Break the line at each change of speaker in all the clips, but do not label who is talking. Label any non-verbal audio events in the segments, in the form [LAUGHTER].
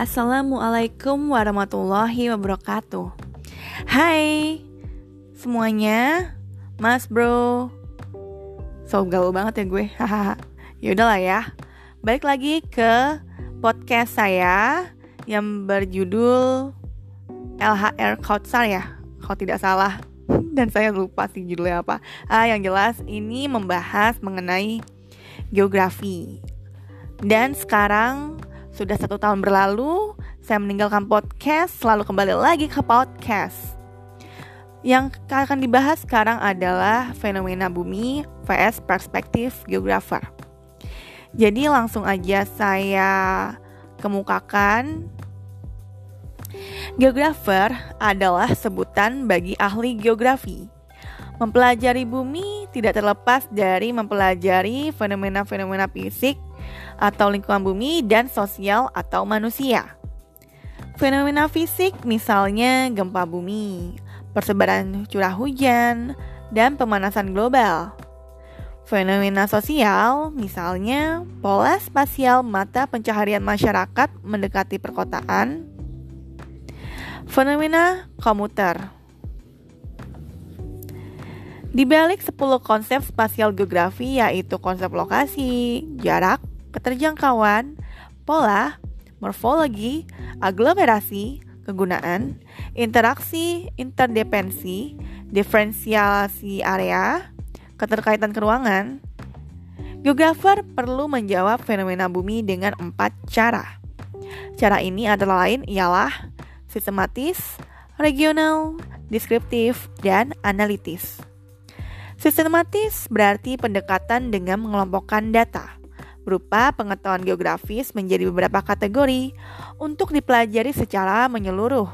Assalamualaikum warahmatullahi wabarakatuh. Hai semuanya, Mas Bro. So galau banget ya gue. Hahaha. [LAUGHS] Yaudah lah ya. Balik lagi ke podcast saya yang berjudul LHR Kautsar ya, kalau tidak salah. [LAUGHS] Dan saya lupa sih judulnya apa. Ah, yang jelas ini membahas mengenai geografi. Dan sekarang sudah satu tahun berlalu, saya meninggalkan podcast, selalu kembali lagi ke podcast. Yang akan dibahas sekarang adalah fenomena bumi vs perspektif geografer. Jadi langsung aja saya kemukakan Geografer adalah sebutan bagi ahli geografi. Mempelajari bumi tidak terlepas dari mempelajari fenomena-fenomena fisik atau lingkungan bumi dan sosial atau manusia. Fenomena fisik misalnya gempa bumi, persebaran curah hujan, dan pemanasan global. Fenomena sosial misalnya pola spasial mata pencaharian masyarakat mendekati perkotaan. Fenomena komuter di balik 10 konsep spasial geografi yaitu konsep lokasi, jarak, keterjangkauan, pola, morfologi, aglomerasi, kegunaan, interaksi, interdependensi, diferensiasi area, keterkaitan keruangan, geografer perlu menjawab fenomena bumi dengan empat cara. Cara ini adalah lain ialah sistematis, regional, deskriptif, dan analitis. Sistematis berarti pendekatan dengan mengelompokkan data berupa pengetahuan geografis menjadi beberapa kategori untuk dipelajari secara menyeluruh.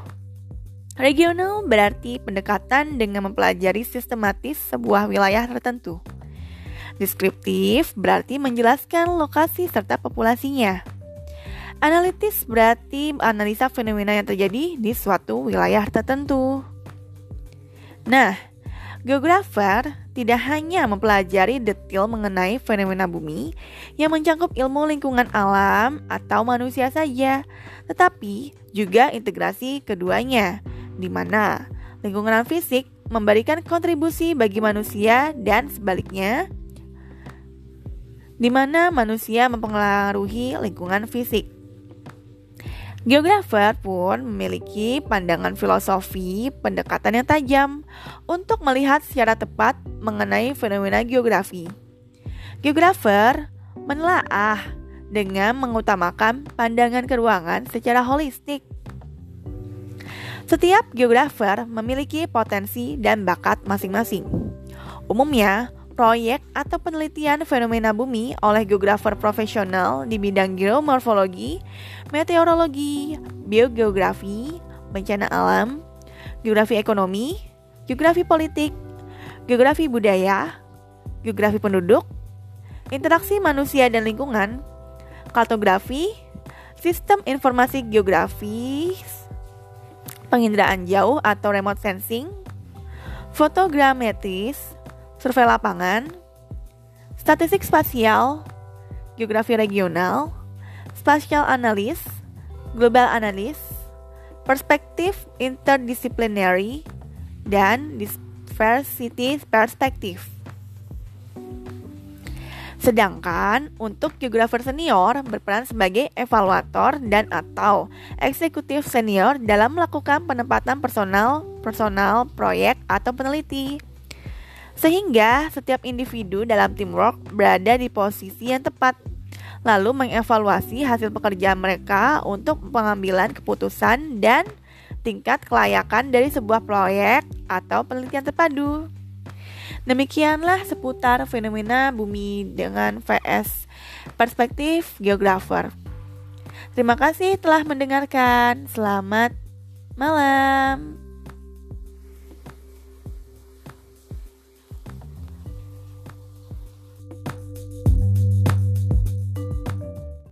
Regional berarti pendekatan dengan mempelajari sistematis sebuah wilayah tertentu. Deskriptif berarti menjelaskan lokasi serta populasinya. Analitis berarti analisa fenomena yang terjadi di suatu wilayah tertentu. Nah, geografer tidak hanya mempelajari detail mengenai fenomena bumi yang mencakup ilmu lingkungan alam atau manusia saja, tetapi juga integrasi keduanya, di mana lingkungan fisik memberikan kontribusi bagi manusia dan sebaliknya, di mana manusia mempengaruhi lingkungan fisik. Geografer pun memiliki pandangan filosofi pendekatan yang tajam untuk melihat secara tepat mengenai fenomena geografi. Geografer menelaah dengan mengutamakan pandangan keruangan secara holistik. Setiap geografer memiliki potensi dan bakat masing-masing. Umumnya, proyek atau penelitian fenomena bumi oleh geografer profesional di bidang geomorfologi, meteorologi, biogeografi, bencana alam, geografi ekonomi, geografi politik, geografi budaya, geografi penduduk, interaksi manusia dan lingkungan, kartografi, sistem informasi geografis, penginderaan jauh atau remote sensing, fotogrametris, survei lapangan, statistik spasial, geografi regional, spatial analis, global analis, perspektif interdisciplinary, dan diversity perspektif. Sedangkan untuk geografer senior berperan sebagai evaluator dan atau eksekutif senior dalam melakukan penempatan personal, personal proyek atau peneliti. Sehingga setiap individu dalam teamwork berada di posisi yang tepat, lalu mengevaluasi hasil pekerjaan mereka untuk pengambilan keputusan dan tingkat kelayakan dari sebuah proyek atau penelitian terpadu. Demikianlah seputar fenomena bumi dengan VS perspektif geografer. Terima kasih telah mendengarkan. Selamat malam.